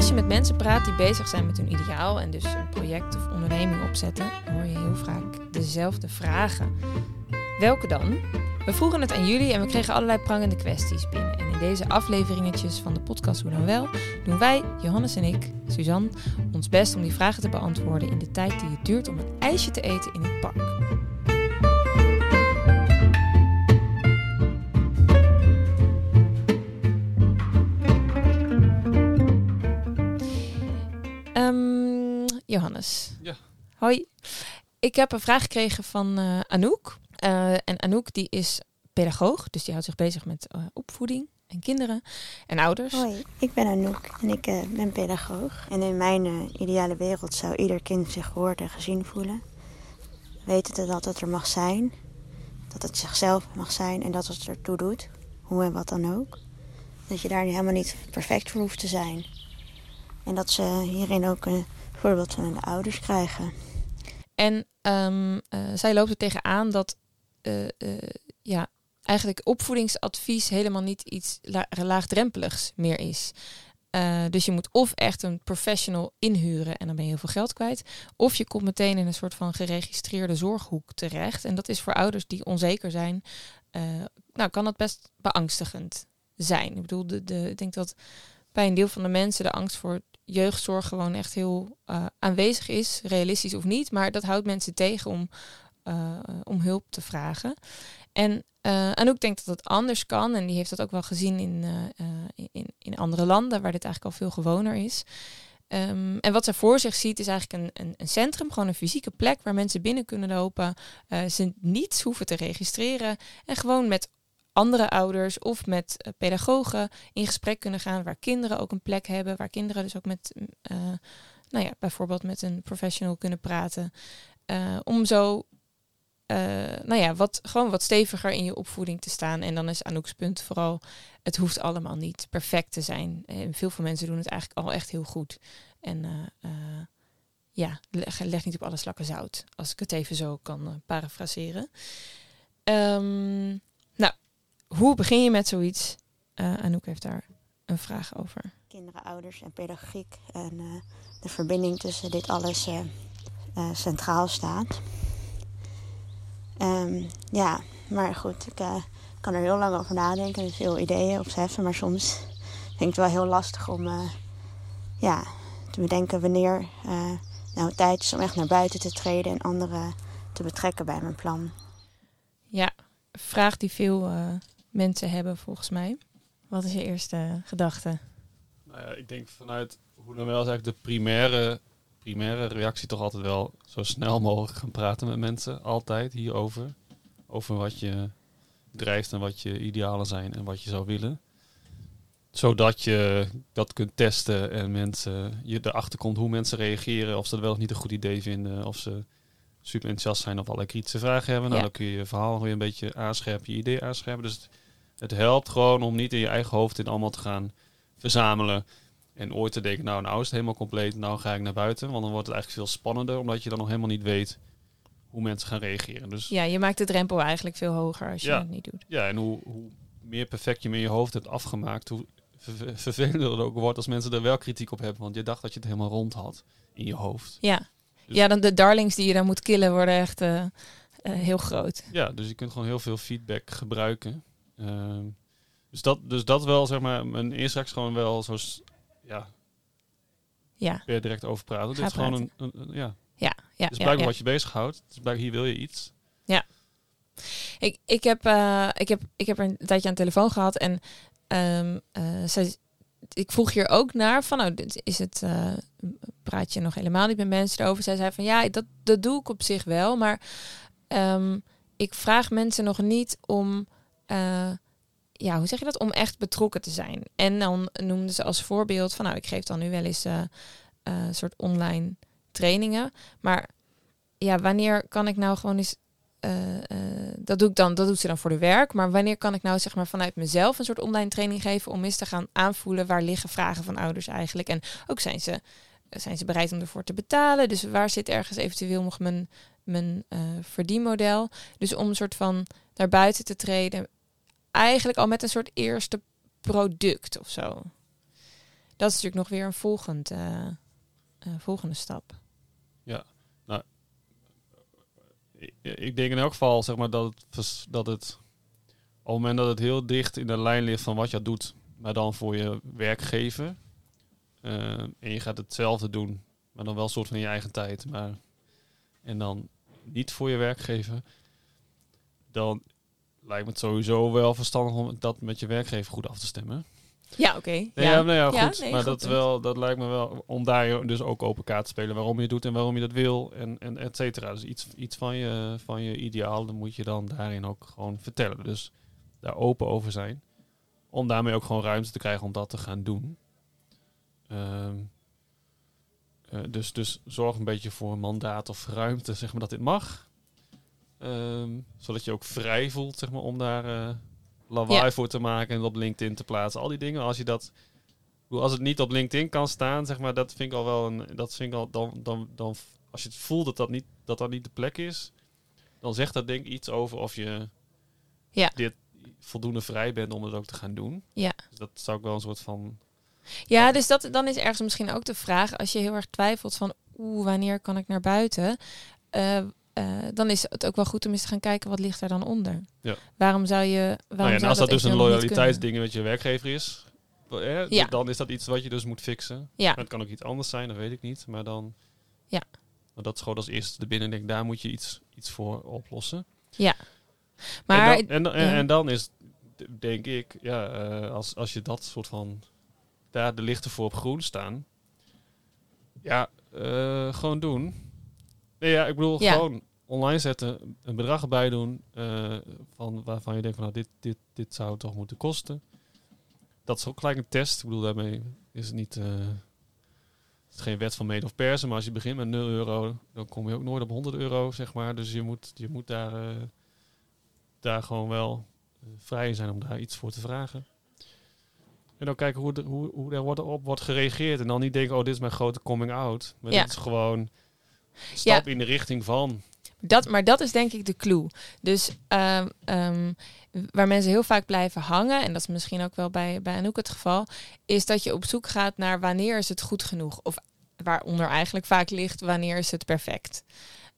als je met mensen praat die bezig zijn met hun ideaal en dus een project of onderneming opzetten, hoor je heel vaak dezelfde vragen. Welke dan? We vroegen het aan jullie en we kregen allerlei prangende kwesties binnen. En in deze afleveringetjes van de podcast Hoe dan wel doen wij, Johannes en ik, Suzanne, ons best om die vragen te beantwoorden in de tijd die het duurt om een ijsje te eten in het park. Johannes. Ja. Hoi. Ik heb een vraag gekregen van eh, Anouk. Eh, en Anouk die is pedagoog, dus die houdt zich bezig met eh, opvoeding en kinderen en ouders. Hoi, ik ben Anouk en ik ben pedagoog. En in mijn ideale wereld zou ieder kind zich gehoord en gezien voelen. Weten dat het er mag zijn, dat het zichzelf mag zijn en dat het ertoe doet, hoe en wat dan ook. Dat je daar helemaal niet perfect voor hoeft te zijn. En dat ze hierin ook een voorbeeld van hun ouders krijgen. En ehm, eh, zij loopt er tegenaan dat eh, eh, ja, eigenlijk opvoedingsadvies helemaal niet iets la- laagdrempeligs meer is. Dus je moet of echt een professional inhuren en dan ben je heel veel geld kwijt. Of je komt meteen in een soort van geregistreerde zorghoek terecht. En dat is voor ouders die onzeker zijn, nou kan dat best beangstigend zijn. Ik bedoel, de, de, ik denk dat bij een deel van de mensen de angst voor jeugdzorg gewoon echt heel eh, aanwezig is, realistisch of niet. Maar dat houdt mensen tegen om, eh, om hulp te vragen. En uh, Anouk denkt dat het anders kan. En die heeft dat ook wel gezien in, in, in andere landen, waar dit eigenlijk al veel gewoner is. Um, en wat ze voor zich ziet is eigenlijk een, een, een, centrum, gewoon een fysieke plek waar mensen binnen kunnen lopen. Ze niets hoeven te registreren en gewoon met andere ouders of met uh, pedagogen in gesprek kunnen gaan, waar kinderen ook een plek hebben, waar kinderen dus ook met, uh, nou ja, bijvoorbeeld met een professional kunnen praten. Uh, om zo, nou ja, wat, gewoon wat steviger in je opvoeding te staan. En dan is Anouk's punt vooral, het hoeft allemaal niet perfect te zijn. En veel van mensen doen het eigenlijk al echt heel goed. En ja, leg, leg, niet op alle slakken zout, als ik het even zo kan parafraseren. Um, nou, hoe begin je met zoiets? Uh, Anouk heeft daar een vraag over. Kinderen, ouders en pedagogiek en uh, de verbinding tussen dit alles uh, centraal staat. Um, ja, maar goed, ik kan er heel lang over nadenken en veel ideeën opzetten. Maar soms vind ik het wel heel lastig om ja, te bedenken wanneer nou het tijd is om echt naar buiten te treden en anderen te betrekken bij mijn plan. Ja, vraag die veel mensen hebben volgens mij. Wat is je eerste gedachte? Nou ja, ik denk vanuit hoe dan wel is eigenlijk de primaire, primaire reactie toch altijd wel zo snel mogelijk gaan praten met mensen. Altijd hierover. Over wat je drijft en wat je idealen zijn en wat je zou willen. Zodat je dat kunt testen en mensen je erachter komt hoe mensen reageren. Of ze dat wel of niet een goed idee vinden. Of ze super enthousiast zijn of allerlei kritische vragen hebben. Nou, ja. dan kun je je verhaal weer een beetje aanscherpen, je idee aanscherpen. Dus het, helpt gewoon om niet in je eigen hoofd in allemaal te gaan verzamelen. En ooit te denken, nou, nou is het helemaal compleet, nou ga ik naar buiten. Want dan wordt het eigenlijk veel spannender, omdat je dan nog helemaal niet weet hoe mensen gaan reageren. Dus, ja, je maakt de drempel eigenlijk veel hoger als je ja, het niet doet. Ja, en hoe, hoe meer perfect je met je hoofd hebt afgemaakt, hoe ver vervelender het ook wordt als mensen er wel kritiek op hebben. Want je dacht dat je het helemaal rond had in je hoofd. Ja, dus ja, dan de darlings die je dan moet killen worden echt uh, uh, heel groot. Ja, dus je kunt gewoon heel veel feedback gebruiken. Uh, dus, dat, dus dat wel, zeg maar, mijn eerste reactie gewoon wel zo, ja, ja. weer direct over praten. Ga Dit is gewoon een, een, een, ja. Ja, ja. Dus ja, blijkbaar ja. wat je bezighoudt. Dus blijkbaar hier wil je iets. Ja. Ik, ik, heb, uh, ik, heb, ik heb een tijdje aan de telefoon gehad en um, uh, zij, ik vroeg hier ook naar van, nou, is het, uh, praat je nog helemaal niet met mensen erover? Zij zei van, ja, dat, dat doe ik op zich wel, maar um, ik vraag mensen nog niet om, uh, ja, hoe zeg je dat? Om echt betrokken te zijn. En dan noemden ze als voorbeeld van, nou, ik geef dan nu wel eens uh, een soort online trainingen, maar ja, wanneer kan ik nou gewoon eens dat doe ik dan, dat doet ze dan voor de werk. Maar wanneer kan ik nou zeg maar vanuit mezelf een soort online training geven om eens te gaan aanvoelen waar liggen vragen van ouders eigenlijk. En ook zijn ze, zijn ze bereid om ervoor te betalen. Dus waar zit ergens eventueel nog mijn, mijn verdienmodel? Dus om een soort van naar buiten te treden, eigenlijk al met een soort eerste product of zo. dat is natuurlijk nog weer een volgend, eh, volgende stap. Ik, ik denk in elk geval zeg maar, dat, het, dat het op het moment dat het heel dicht in de lijn ligt van wat je doet, maar dan voor je werkgever. eh, en je gaat hetzelfde doen, maar dan wel een soort van in je eigen tijd. Maar, en dan niet voor je werkgever. Dan lijkt me het sowieso wel verstandig om dat met je werkgever goed af te stemmen. Ja, oké. Nee, ja. ja, nou ja, Ja, goed. nee, maar goed dat, wel, dat lijkt me wel om daar dus ook open kaart te spelen waarom je het doet en waarom je dat wil en, en et cetera. Dus iets, iets van, je, van je ideaal, dan moet je dan daarin ook gewoon vertellen. Dus daar open over zijn. Om daarmee ook gewoon ruimte te krijgen om dat te gaan doen. Ehm, eh, dus, dus zorg een beetje voor een mandaat of ruimte, zeg maar, dat dit mag. Ehm, zodat je ook vrij voelt, zeg maar, om daar eh lawaai Ja. voor te maken en op LinkedIn te plaatsen. Al die dingen, als je dat... Als het niet op LinkedIn kan staan, zeg maar, dat vind ik al wel een... Dat vind ik al, dan, dan, dan, als je het voelt dat dat, niet, dat dat niet de plek is, dan zegt dat denk ik iets over of je Ja. dit voldoende vrij bent om het ook te gaan doen. Ja. Dus dat zou ik wel een soort van... Ja, dus dat, dan is ergens misschien ook de vraag, als je heel erg twijfelt van, oeh, wanneer kan ik naar buiten? Eh, eh, dan is het ook wel goed om eens te gaan kijken, wat ligt daar dan onder? Ja. Waarom zou je, waarom Nou ja, en zou als dat dus een loyaliteitsding met je werkgever is, Ja. dan is dat iets wat je dus moet fixen. Ja, Maar het kan ook iets anders zijn, dat weet ik niet. Maar dan... Ja. Maar dat is gewoon als eerste de binnen. Denk, daar moet je iets, iets voor oplossen. maar en, dan, en, dan- en, ja. en dan is, denk ik, ja, eh, als, als je dat soort van... Daar de lichten voor op groen staan. Ja, eh, gewoon doen. Nee, ja, ik bedoel, Ja. gewoon online zetten. Een bedrag erbij doen. eh, van, waarvan je denkt van, nou, dit, dit, dit zou het toch moeten kosten. Dat is ook gelijk een test. Ik bedoel, daarmee is het niet... eh, het is geen wet van mede of persen, maar als je begint met 0 euro, dan kom je ook nooit op 100 euro, zeg maar. Dus je moet, je moet daar, eh, daar gewoon wel vrij in zijn om daar iets voor te vragen. En dan kijken hoe, de, hoe, hoe er wordt, op wordt gereageerd. En dan niet denken, oh, dit is mijn grote coming out. Maar Ja. dit is gewoon stap in de richting van. Dat, maar dat is denk ik de clue. Dus ehm, ehm, waar mensen heel vaak blijven hangen, en dat is misschien ook wel bij, bij Anouk het geval, is dat je op zoek gaat naar wanneer is het goed genoeg. Of waaronder eigenlijk vaak ligt wanneer is het perfect.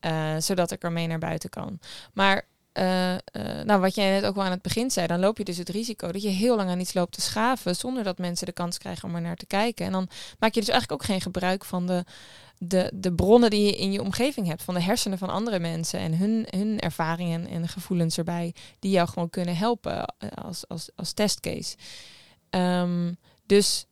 Eh, zodat ik ermee naar buiten kan. Maar eh, eh, nou, wat jij net ook wel aan het begin zei, dan loop je dus het risico dat je heel lang aan iets loopt te schaven zonder dat mensen de kans krijgen om er naar te kijken. En dan maak je dus eigenlijk ook geen gebruik van de, de, de bronnen die je in je omgeving hebt, van de hersenen van andere mensen en hun, hun ervaringen en gevoelens erbij, die jou gewoon kunnen helpen eh, als, als, als testcase. Ehm, dus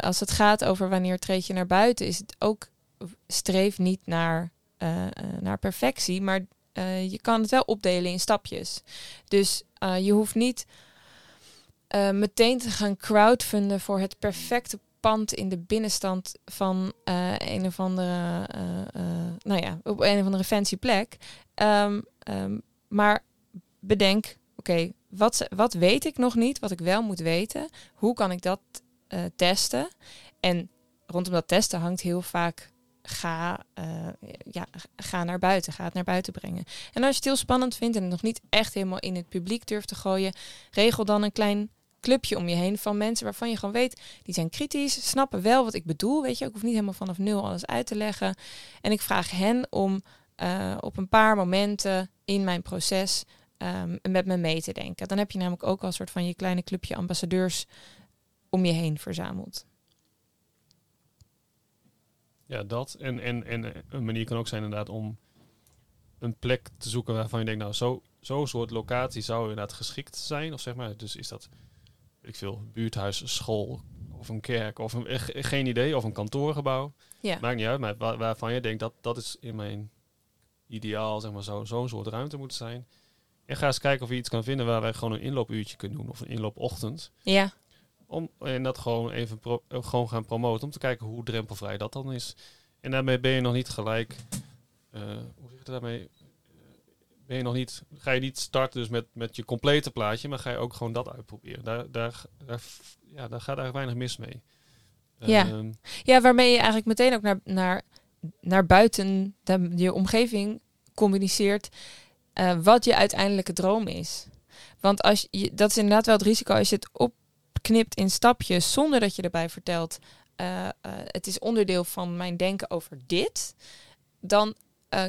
als het gaat over wanneer treed je naar buiten, is het ook streef niet naar, naar perfectie, maar eh, je kan het wel opdelen in stapjes. Dus eh, je hoeft niet eh, meteen te gaan crowdfunden voor het perfecte pand in de binnenstand van een of andere, nou ja, op een of andere fancy plek. Ehm, ehm, maar bedenk, oké, wat, wat weet ik nog niet, wat ik wel moet weten? Hoe kan ik dat testen? En rondom dat testen hangt heel vaak ga, eh, ja, ga naar buiten, ga het naar buiten brengen. En als je het heel spannend vindt en het nog niet echt helemaal in het publiek durft te gooien, regel dan een klein clubje om je heen van mensen waarvan je gewoon weet, die zijn kritisch, snappen wel wat ik bedoel, weet je, ik hoef niet helemaal vanaf nul alles uit te leggen. En ik vraag hen om eh, op een paar momenten in mijn proces ehm, met me mee te denken. Dan heb je namelijk ook al een soort van je kleine clubje ambassadeurs om je heen verzameld. Ja, dat. En, en, en een manier kan ook zijn inderdaad om een plek te zoeken waarvan je denkt, nou, zo- zo'n soort locatie zou inderdaad geschikt zijn. Of zeg maar, dus is dat, ik veel, buurthuis, school of een kerk of een, eh, ge- geen idee, of een kantoorgebouw. Ja. Maakt niet uit, maar waar- waarvan je denkt dat dat is in mijn ideaal, zeg maar, zo- zo'n soort ruimte moet zijn. En ga eens kijken of je iets kan vinden waar wij gewoon een inloopuurtje kunnen doen of een inloopochtend. Ja, Om, en dat gewoon even pro- eh, gewoon gaan promoten. Om te kijken hoe drempelvrij dat dan is. En daarmee ben je nog niet gelijk. eh, hoe zeg je daarmee? Eh, Ben je nog niet. Ga je niet starten dus met, met je complete plaatje. Maar ga je ook gewoon dat uitproberen. Daar, daar, daar, ja, daar gaat eigenlijk weinig mis mee. Ja. Ehm, Ja, waarmee je eigenlijk meteen ook naar, naar, naar buiten de, je omgeving communiceert wat je uiteindelijke droom is. Want als je, dat is inderdaad wel het risico als je het knipt in stapjes zonder dat je erbij vertelt, uh, het is onderdeel van mijn denken over dit, dan uh,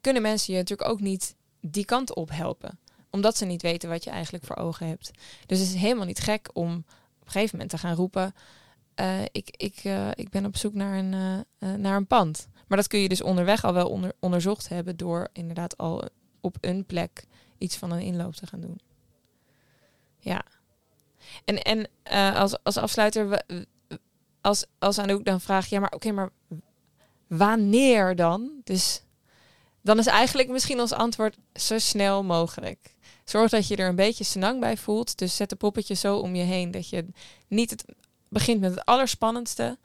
kunnen mensen je natuurlijk ook niet die kant op helpen. Omdat ze niet weten wat je eigenlijk voor ogen hebt. Dus het is helemaal niet gek om op een gegeven moment te gaan roepen. ik, ik, ik ben op zoek naar een, naar een pand. Maar dat kun je dus onderweg al wel onder, onderzocht hebben door inderdaad al op een plek iets van een inloop te gaan doen. Ja. En, en uh, als, als afsluiter, als, als Anouk dan vraagt, ja, maar oké, maar wanneer dan? Dus dan is eigenlijk misschien ons antwoord zo snel mogelijk. Zorg dat je er een beetje senang bij voelt. Dus zet de poppetje zo om je heen dat je niet het begint met het allerspannendste,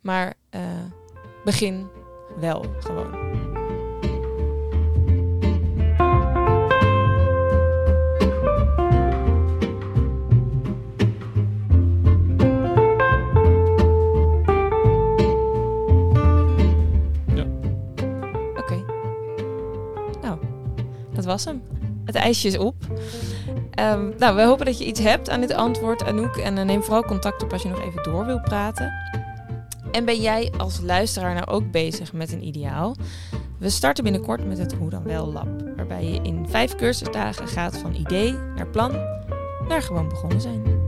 maar uh, begin wel gewoon. Het ijsje is op. Um, nou, we hopen dat je iets hebt aan dit antwoord, Anouk. En uh, neem vooral contact op als je nog even door wil praten. En ben jij als luisteraar nou ook bezig met een ideaal? We starten binnenkort met het Hoe dan wel Lab. Waarbij je in vijf cursusdagen gaat van idee naar plan naar gewoon begonnen zijn.